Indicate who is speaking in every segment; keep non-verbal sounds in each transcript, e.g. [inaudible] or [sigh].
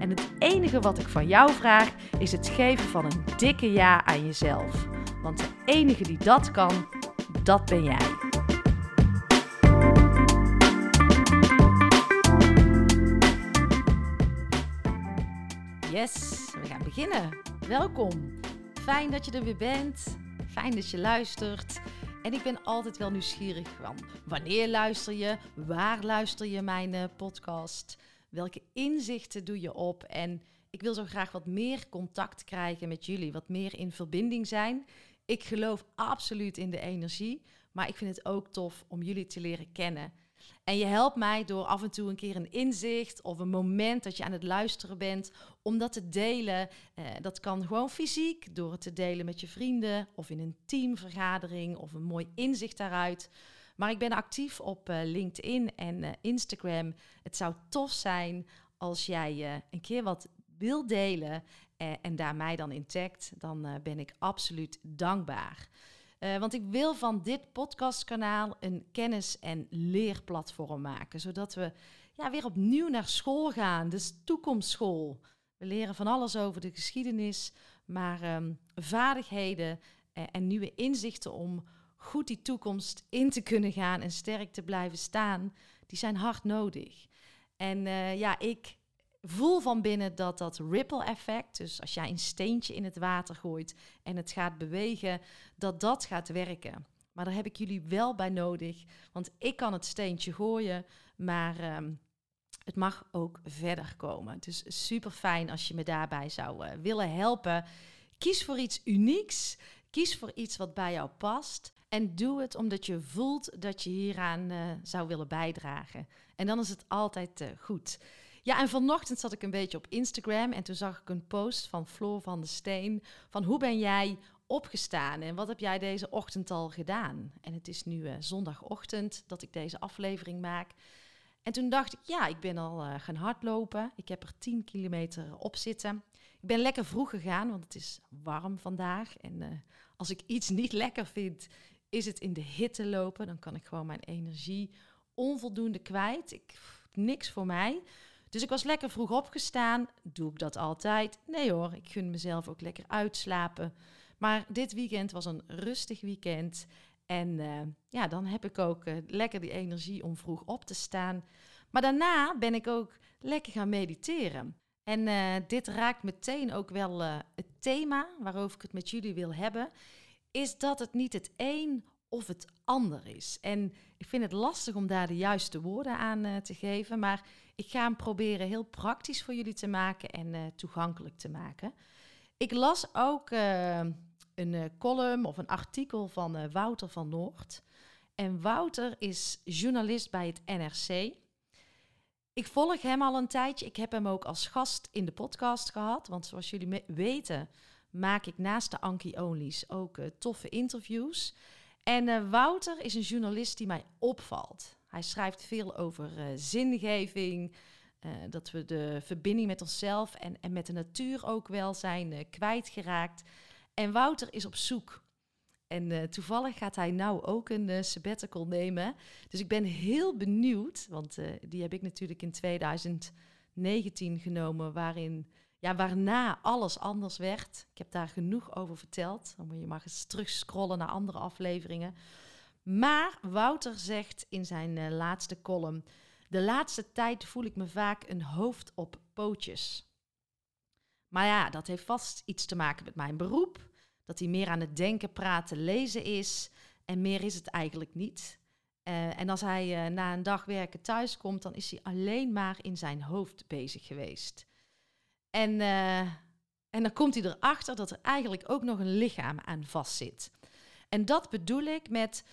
Speaker 1: En het enige wat ik van jou vraag is het geven van een dikke ja aan jezelf. Want de enige die dat kan, dat ben jij. Yes, we gaan beginnen. Welkom. Fijn dat je er weer bent. Fijn dat je luistert. En ik ben altijd wel nieuwsgierig van wanneer luister je, waar luister je mijn uh, podcast, welke inzichten doe je op en ik wil zo graag wat meer contact krijgen met jullie, wat meer in verbinding zijn. Ik geloof absoluut in de energie, maar ik vind het ook tof om jullie te leren kennen. En je helpt mij door af en toe een keer een inzicht of een moment dat je aan het luisteren bent, om dat te delen. Eh, dat kan gewoon fysiek, door het te delen met je vrienden of in een teamvergadering of een mooi inzicht daaruit. Maar ik ben actief op uh, LinkedIn en uh, Instagram. Het zou tof zijn als jij uh, een keer wat wil delen en daar mij dan in tagt. Dan ben ik absoluut dankbaar. Want ik wil van dit podcastkanaal een kennis- en leerplatform maken. Zodat we ja, weer opnieuw naar school gaan, dus toekomstschool. We leren van alles over de geschiedenis, maar um, vaardigheden en, en nieuwe inzichten om goed die toekomst in te kunnen gaan en sterk te blijven staan, die zijn hard nodig. En uh, ja, ik voel van binnen dat dat ripple effect, dus als jij een steentje in het water gooit en het gaat bewegen, dat dat gaat werken. Maar daar heb ik jullie wel bij nodig, want ik kan het steentje gooien, maar um, het mag ook verder komen. Dus super fijn als je me daarbij zou uh, willen helpen. Kies voor iets unieks. Kies voor iets wat bij jou past. En doe het omdat je voelt dat je hieraan uh, zou willen bijdragen. En dan is het altijd uh, goed. Ja, en vanochtend zat ik een beetje op Instagram en toen zag ik een post van Floor van de Steen van hoe ben jij opgestaan en wat heb jij deze ochtend al gedaan? En het is nu uh, zondagochtend dat ik deze aflevering maak. En toen dacht ik, ja, ik ben al gaan hardlopen. Ik heb er 10 kilometer op zitten. Ik ben lekker vroeg gegaan, want het is warm vandaag. En als ik iets niet lekker vind, is het in de hitte lopen. Dan kan ik gewoon mijn energie onvoldoende kwijt. Ik, niks voor mij. Dus ik was lekker vroeg opgestaan. Doe ik dat altijd? Nee hoor, ik gun mezelf ook lekker uitslapen. Maar dit weekend was een rustig weekend. En uh, ja, dan heb ik ook uh, lekker die energie om vroeg op te staan. Maar daarna ben ik ook lekker gaan mediteren. En uh, dit raakt meteen ook wel het thema waarover ik het met jullie wil hebben. Is dat het niet het een of het ander is. En ik vind het lastig om daar de juiste woorden aan te geven. Maar ik ga hem proberen heel praktisch voor jullie te maken en uh, toegankelijk te maken. Ik las ook uh, een column of een artikel van Wouter van Noord. En Wouter is journalist bij het NRC. Ik volg hem al een tijdje. Ik heb hem ook als gast in de podcast gehad. Want zoals jullie weten, maak ik naast de Anki Onlys ook toffe interviews. En Wouter is een journalist die mij opvalt. Hij schrijft veel over uh, zingeving, uh, dat we de verbinding met onszelf en, en met de natuur ook wel zijn uh, kwijtgeraakt. En Wouter is op zoek. En toevallig gaat hij nou ook een sabbatical nemen. Dus ik ben heel benieuwd, want die heb ik natuurlijk in 2019 genomen, waarin, ja, waarna alles anders werd. Ik heb daar genoeg over verteld. Je mag eens terugscrollen naar andere afleveringen. Maar Wouter zegt in zijn uh, laatste column: De laatste tijd voel ik me vaak een hoofd op pootjes. Maar ja, dat heeft vast iets te maken met mijn beroep. dat hij meer aan het denken, praten, lezen is. En meer is het eigenlijk niet. Eh, en als hij uh, na een dag werken thuis komt, dan is hij alleen maar in zijn hoofd bezig geweest. En, uh, en dan komt hij erachter dat er eigenlijk ook nog een lichaam aan vastzit. En dat bedoel ik met,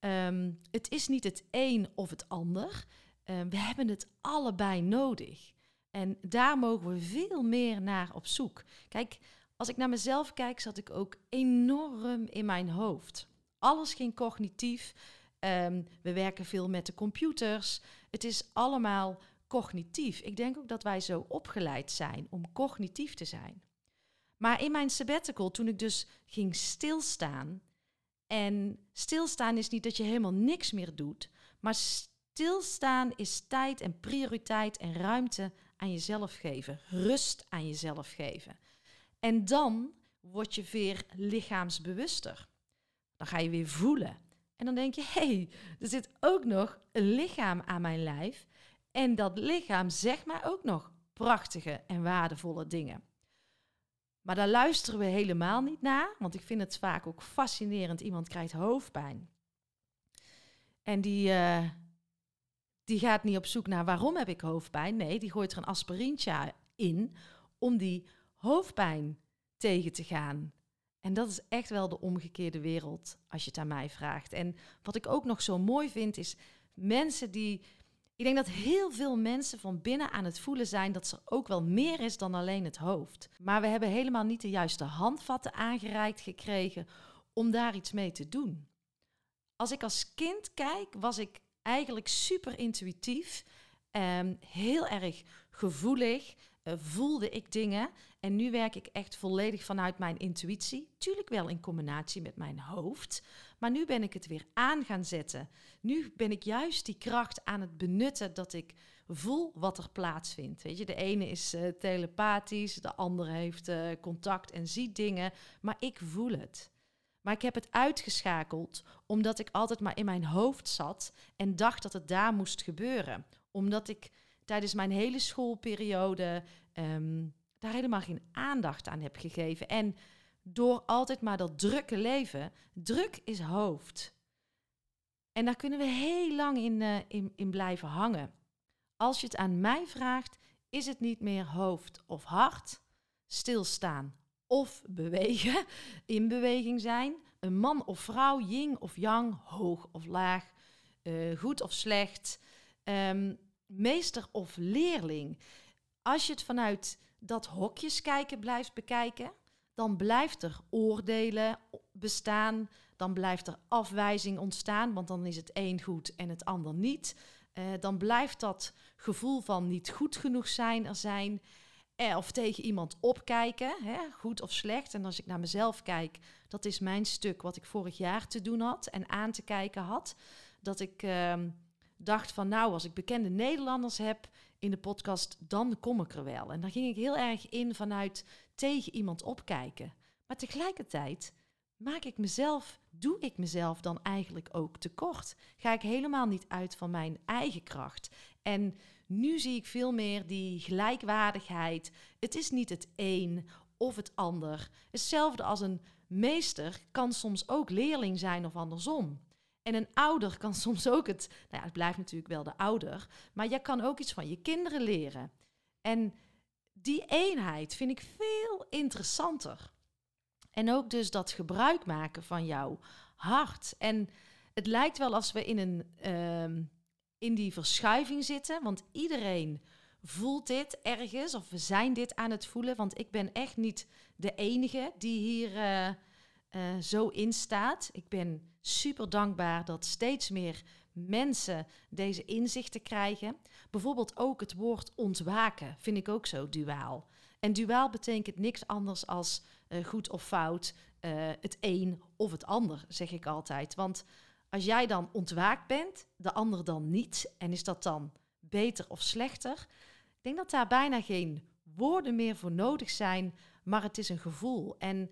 Speaker 1: um, het is niet het een of het ander. we hebben het allebei nodig. En daar mogen we veel meer naar op zoek. Kijk, als ik naar mezelf kijk, zat ik ook enorm in mijn hoofd. Alles ging cognitief. Um, we werken veel met de computers. Het is allemaal cognitief. Ik denk ook dat wij zo opgeleid zijn om cognitief te zijn. Maar in mijn sabbatical, toen ik dus ging stilstaan. En stilstaan is niet dat je helemaal niks meer doet. Maar stilstaan is tijd en prioriteit en ruimte aan jezelf geven. Rust aan jezelf geven. En dan word je weer lichaamsbewuster. Dan ga je weer voelen. En dan denk je, hé, hey, er zit ook nog een lichaam aan mijn lijf. En dat lichaam zegt mij ook nog prachtige en waardevolle dingen. Maar daar luisteren we helemaal niet naar, want ik vind het vaak ook fascinerend. Iemand krijgt hoofdpijn. En die, uh, die gaat niet op zoek naar waarom heb ik hoofdpijn. Nee, die gooit er een aspirintje in om die hoofdpijn tegen te gaan. En dat is echt wel de omgekeerde wereld, als je het aan mij vraagt. En wat ik ook nog zo mooi vind, is mensen die. Ik denk dat heel veel mensen van binnen aan het voelen zijn dat er ook wel meer is dan alleen het hoofd. Maar we hebben helemaal niet de juiste handvatten aangereikt gekregen om daar iets mee te doen. Als ik als kind kijk, was ik eigenlijk super intuïtief, um, heel erg gevoelig, uh, voelde ik dingen. En nu werk ik echt volledig vanuit mijn intuïtie. Tuurlijk wel in combinatie met mijn hoofd. Maar nu ben ik het weer aan gaan zetten. Nu ben ik juist die kracht aan het benutten dat ik voel wat er plaatsvindt. Weet je, de ene is uh, telepathisch, de andere heeft uh, contact en ziet dingen. Maar ik voel het. Maar ik heb het uitgeschakeld omdat ik altijd maar in mijn hoofd zat en dacht dat het daar moest gebeuren. Omdat ik tijdens mijn hele schoolperiode um, daar helemaal geen aandacht aan heb gegeven. En door altijd maar dat drukke leven, druk is hoofd. En daar kunnen we heel lang in, uh, in, in blijven hangen. Als je het aan mij vraagt, is het niet meer hoofd of hart, stilstaan of bewegen, [laughs] in beweging zijn, een man of vrouw, yin of yang, hoog of laag, uh, goed of slecht, um, meester of leerling. Als je het vanuit dat hokjes kijken blijft bekijken, dan blijft er oordelen bestaan, dan blijft er afwijzing ontstaan, want dan is het een goed en het ander niet. Uh, dan blijft dat gevoel van niet goed genoeg zijn er zijn. Eh, of tegen iemand opkijken, hè, goed of slecht. En als ik naar mezelf kijk, dat is mijn stuk wat ik vorig jaar te doen had en aan te kijken had. Dat ik uh, dacht van nou, als ik bekende Nederlanders heb in de podcast, dan kom ik er wel. En dan ging ik heel erg in vanuit tegen iemand opkijken. Maar tegelijkertijd maak ik mezelf, doe ik mezelf dan eigenlijk ook tekort? Ga ik helemaal niet uit van mijn eigen kracht? En nu zie ik veel meer die gelijkwaardigheid. Het is niet het een of het ander. Hetzelfde als een meester kan soms ook leerling zijn of andersom. En een ouder kan soms ook het, nou ja, het blijft natuurlijk wel de ouder, maar je kan ook iets van je kinderen leren. En die eenheid vind ik veel interessanter. En ook dus dat gebruik maken van jouw hart. En het lijkt wel als we in, een, uh, in die verschuiving zitten, want iedereen voelt dit ergens, of we zijn dit aan het voelen, want ik ben echt niet de enige die hier uh, uh, zo in staat. Ik ben super dankbaar dat steeds meer mensen deze inzichten krijgen. Bijvoorbeeld ook het woord ontwaken vind ik ook zo duaal. En duaal betekent niks anders als uh, goed of fout, uh, het een of het ander, zeg ik altijd. Want als jij dan ontwaakt bent, de ander dan niet, en is dat dan beter of slechter? Ik denk dat daar bijna geen woorden meer voor nodig zijn, maar het is een gevoel. En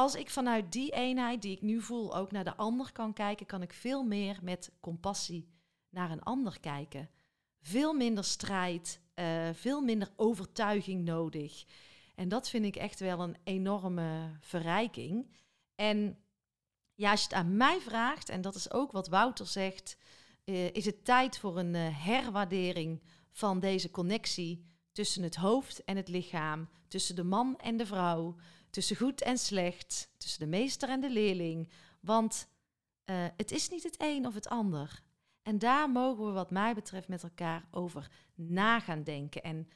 Speaker 1: als ik vanuit die eenheid die ik nu voel ook naar de ander kan kijken, kan ik veel meer met compassie naar een ander kijken. Veel minder strijd, uh, veel minder overtuiging nodig. En dat vind ik echt wel een enorme verrijking. En ja, als je het aan mij vraagt, en dat is ook wat Wouter zegt, uh, is het tijd voor een uh, herwaardering van deze connectie tussen het hoofd en het lichaam, tussen de man en de vrouw, tussen goed en slecht, tussen de meester en de leerling. Want uh, het is niet het een of het ander. En daar mogen we, wat mij betreft, met elkaar over na gaan denken. En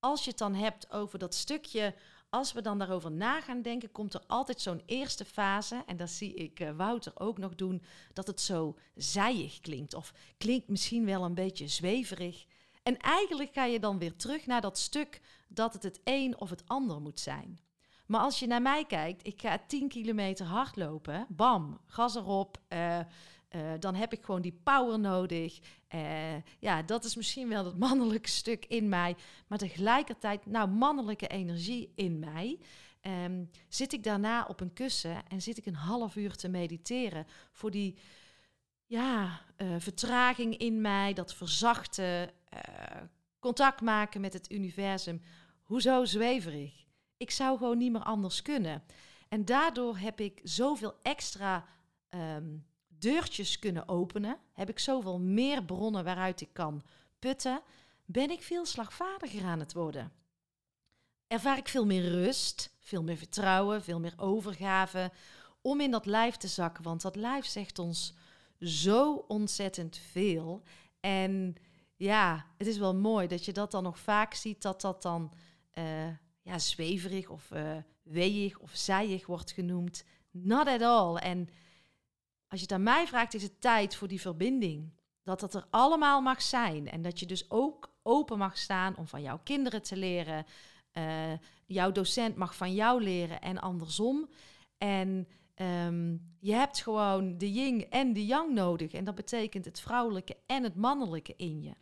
Speaker 1: als je het dan hebt over dat stukje, als we dan daarover na gaan denken, komt er altijd zo'n eerste fase. En dat zie ik uh, Wouter ook nog doen, dat het zo zijig klinkt. Of klinkt misschien wel een beetje zweverig. En eigenlijk ga je dan weer terug naar dat stuk dat het het een of het ander moet zijn. Maar als je naar mij kijkt, ik ga 10 kilometer hardlopen, bam, gas erop. Uh, uh, dan heb ik gewoon die power nodig. Uh, ja, dat is misschien wel het [laughs] mannelijke stuk in mij. Maar tegelijkertijd, nou, mannelijke energie in mij. Um, zit ik daarna op een kussen en zit ik een half uur te mediteren voor die ja, vertraging in mij, dat verzachten, contact maken met het universum. Hoezo zweverig? Ik zou gewoon niet meer anders kunnen. En daardoor heb ik zoveel extra um, deurtjes kunnen openen, heb ik zoveel meer bronnen waaruit ik kan putten, ben ik veel slagvaardiger aan het worden. Ervaar ik veel meer rust, veel meer vertrouwen, veel meer overgave om in dat lijf te zakken, want dat lijf zegt ons zo ontzettend veel. En ja, het is wel mooi dat je dat dan nog vaak ziet, dat dat dan uh, ja, zweverig of uh, of zijig wordt genoemd. Not at all. En als je het aan mij vraagt, is het tijd voor die verbinding. Dat dat er allemaal mag zijn. En dat je dus ook open mag staan om van jouw kinderen te leren. Uh, jouw docent mag van jou leren en andersom. En um, je hebt gewoon de yin en de yang nodig. En dat betekent het vrouwelijke en het mannelijke in je.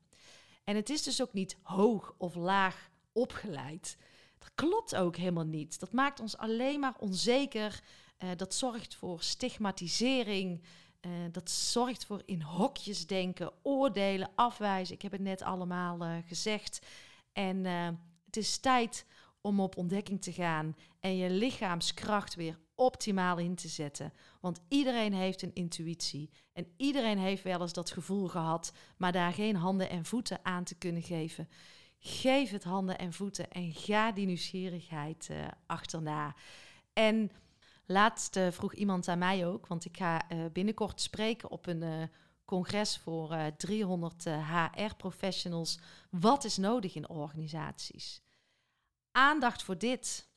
Speaker 1: En het is dus ook niet hoog of laag opgeleid. Dat klopt ook helemaal niet. Dat maakt ons alleen maar onzeker uh, dat zorgt voor stigmatisering. Uh, dat zorgt voor in hokjes denken, oordelen, afwijzen. Ik heb het net allemaal uh, gezegd. En het is tijd om op ontdekking te gaan en je lichaamskracht weer optimaal in te zetten. Want iedereen heeft een intuïtie. En iedereen heeft wel eens dat gevoel gehad, maar daar geen handen en voeten aan te kunnen geven. Geef het handen en voeten en ga die nieuwsgierigheid uh, achterna. En Laatst uh, vroeg iemand aan mij ook, want ik ga uh, binnenkort spreken op een congres voor 300 HR-professionals. Wat is nodig in organisaties? Aandacht voor dit.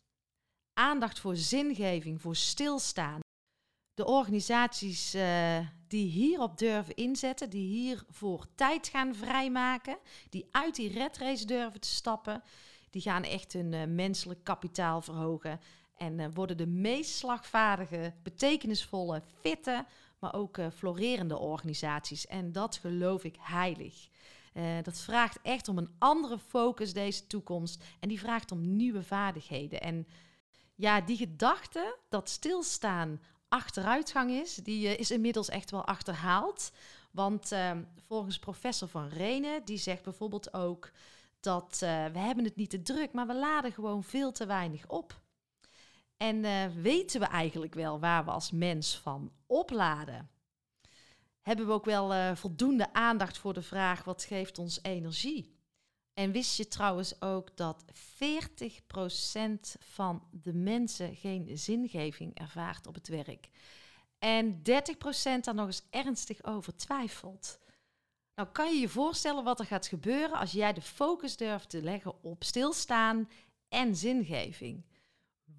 Speaker 1: Aandacht voor zingeving, voor stilstaan. De organisaties die hierop durven inzetten, die hiervoor tijd gaan vrijmaken, die uit die redrace durven te stappen, die gaan echt hun menselijk kapitaal verhogen. En uh, worden de meest slagvaardige, betekenisvolle, fitte, maar ook uh, florerende organisaties. En dat geloof ik heilig. Uh, dat vraagt echt om een andere focus deze toekomst. En die vraagt om nieuwe vaardigheden. En ja, die gedachte dat stilstaan achteruitgang is, die is inmiddels echt wel achterhaald. Want volgens professor Van Renen, die zegt bijvoorbeeld ook dat we hebben het niet te druk, maar we laden gewoon veel te weinig op. En uh, weten we eigenlijk wel waar we als mens van opladen? Hebben we ook wel voldoende aandacht voor de vraag wat geeft ons energie? En wist je trouwens ook dat 40% van de mensen geen zingeving ervaart op het werk? En 30% daar nog eens ernstig over twijfelt. Nou, kan je je voorstellen wat er gaat gebeuren als jij de focus durft te leggen op stilstaan en zingeving?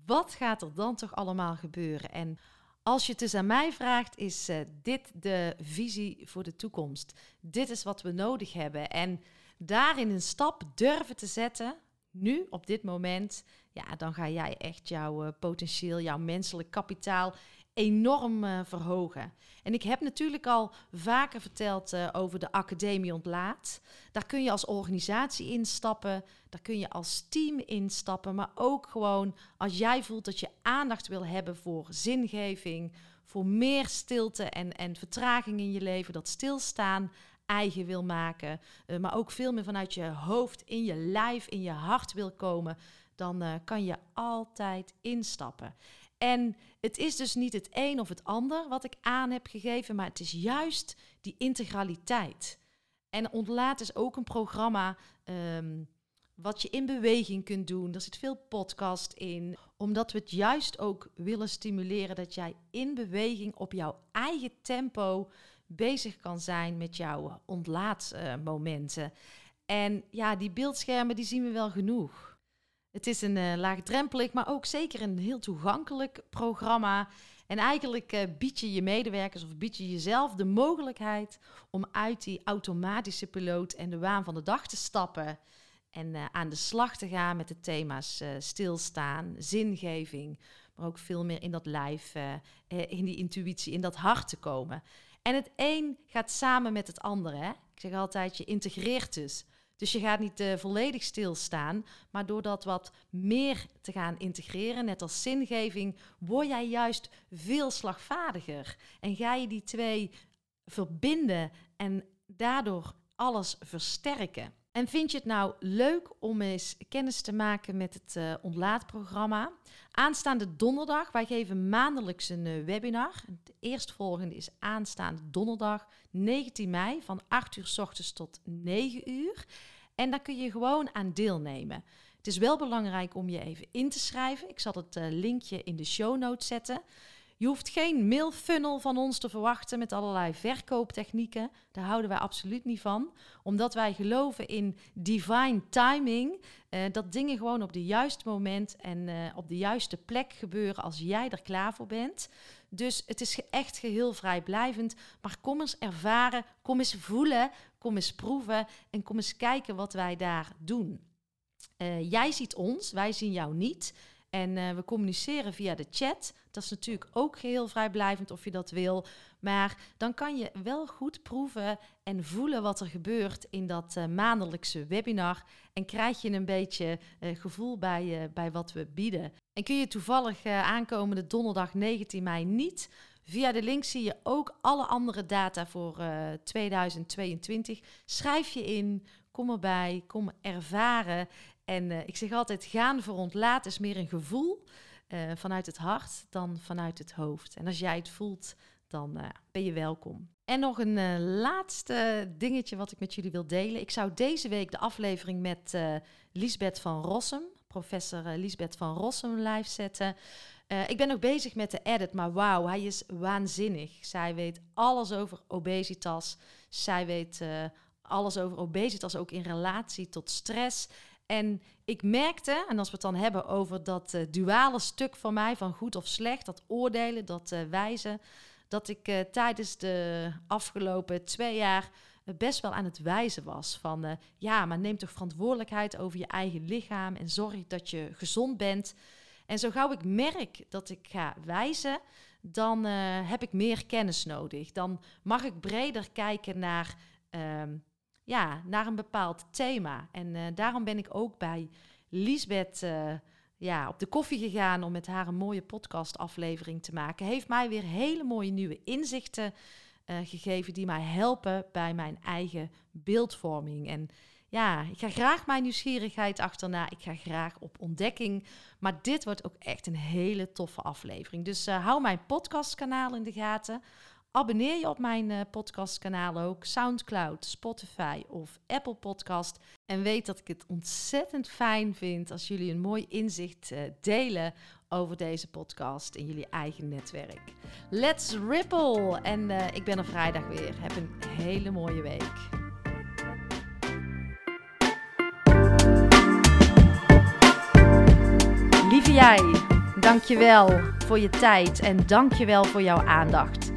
Speaker 1: wat gaat er dan toch allemaal gebeuren? En als je het dus aan mij vraagt, is uh, dit de visie voor de toekomst. Dit is wat we nodig hebben. En daarin een stap durven te zetten, nu op dit moment, ja, dan ga jij echt jouw uh, potentieel, jouw menselijk kapitaal enorm uh, verhogen. En ik heb natuurlijk al vaker verteld uh, over de Academie Ontlaat. Daar kun je als organisatie instappen, daar kun je als team instappen, maar ook gewoon als jij voelt dat je aandacht wil hebben voor zingeving, voor meer stilte en, en vertraging in je leven, dat stilstaan eigen wil maken, uh, maar ook veel meer vanuit je hoofd, in je lijf, in je hart wil komen, dan kan je altijd instappen. En het is dus niet het een of het ander wat ik aan heb gegeven, maar het is juist die integraliteit. En Ontlaat is ook een programma ehm, wat je in beweging kunt doen. Er zit veel podcast in, omdat we het juist ook willen stimuleren dat jij in beweging op jouw eigen tempo bezig kan zijn met jouw ontlaatmomenten. en ja, die beeldschermen die zien we wel genoeg. Het is een uh, laagdrempelig, maar ook zeker een heel toegankelijk programma. En eigenlijk uh, bied je je medewerkers of bied je jezelf de mogelijkheid om uit die automatische piloot en de waan van de dag te stappen. En uh, aan de slag te gaan met de thema's stilstaan, zingeving, maar ook veel meer in dat lijf, in die intuïtie, in dat hart te komen. En het een gaat samen met het andere. Hè? Ik zeg altijd, je integreert dus. Dus je gaat niet uh, volledig stilstaan, maar door dat wat meer te gaan integreren, net als zingeving, word jij juist veel slagvaardiger. En ga je die twee verbinden en daardoor alles versterken. En vind je het nou leuk om eens kennis te maken met het uh, ontlaatprogramma? Aanstaande donderdag, wij geven maandelijks een uh, webinar. De eerstvolgende is aanstaande donderdag 19 mei van 8 uur s ochtends tot 9 uur. En daar kun je gewoon aan deelnemen. Het is wel belangrijk om je even in te schrijven. Ik zal het uh, linkje in de show notes zetten. Je hoeft geen mailfunnel van ons te verwachten met allerlei verkooptechnieken. Daar houden wij absoluut niet van. Omdat wij geloven in divine timing. Uh, dat dingen gewoon op de juiste moment en uh, op de juiste plek gebeuren als jij er klaar voor bent. Dus het is echt geheel vrijblijvend. Maar kom eens ervaren, kom eens voelen, kom eens proeven en kom eens kijken wat wij daar doen. Uh, jij ziet ons, wij zien jou niet. En uh, we communiceren via de chat. Dat is natuurlijk ook geheel vrijblijvend of je dat wil. Maar dan kan je wel goed proeven en voelen wat er gebeurt in dat uh, maandelijkse webinar. En krijg je een beetje uh, gevoel bij, bij wat we bieden. En kun je toevallig aankomende donderdag 19 mei niet. Via de link zie je ook alle andere data voor 2022. Schrijf je in, kom erbij, kom ervaren. En uh, ik zeg altijd, gaan voor ontlaat is meer een gevoel uh, vanuit het hart dan vanuit het hoofd. En als jij het voelt, dan uh, ben je welkom. En nog een laatste dingetje wat ik met jullie wil delen. Ik zou deze week de aflevering met Liesbeth van Rossum, professor Liesbeth van Rossum, live zetten. ik ben nog bezig met de edit, maar wauw, hij is waanzinnig. Zij weet alles over obesitas. Zij weet alles over obesitas, ook in relatie tot stress. En ik merkte, en als we het dan hebben over dat uh, duale stuk van mij, van goed of slecht, dat oordelen, dat uh, wijzen, dat ik uh, tijdens de afgelopen twee jaar best wel aan het wijzen was. Van ja, maar neem toch verantwoordelijkheid over je eigen lichaam en zorg dat je gezond bent. En zo gauw ik merk dat ik ga wijzen, dan heb ik meer kennis nodig. Dan mag ik breder kijken naar ehm, ja, naar een bepaald thema. En uh, daarom ben ik ook bij Liesbeth uh, ja, op de koffie gegaan om met haar een mooie podcastaflevering te maken. Heeft mij weer hele mooie nieuwe inzichten uh, gegeven die mij helpen bij mijn eigen beeldvorming. En ja, ik ga graag mijn nieuwsgierigheid achterna. Ik ga graag op ontdekking. Maar dit wordt ook echt een hele toffe aflevering. Dus hou mijn podcastkanaal in de gaten. Abonneer je op mijn uh, podcastkanaal ook, SoundCloud, Spotify of Apple Podcast. En weet dat ik het ontzettend fijn vind als jullie een mooi inzicht uh, delen over deze podcast in jullie eigen netwerk. Let's ripple! En uh, ik ben er vrijdag weer. Heb een hele mooie week. Lieve jij, dankjewel voor je tijd en dankjewel voor jouw aandacht.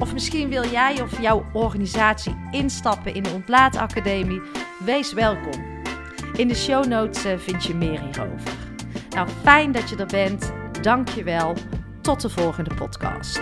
Speaker 1: Of misschien wil jij of jouw organisatie instappen in de Ontlaatacademie? Wees welkom. In de show notes eh, vind je meer hierover. Nou, fijn dat je er bent. Dank je wel. Tot de volgende podcast.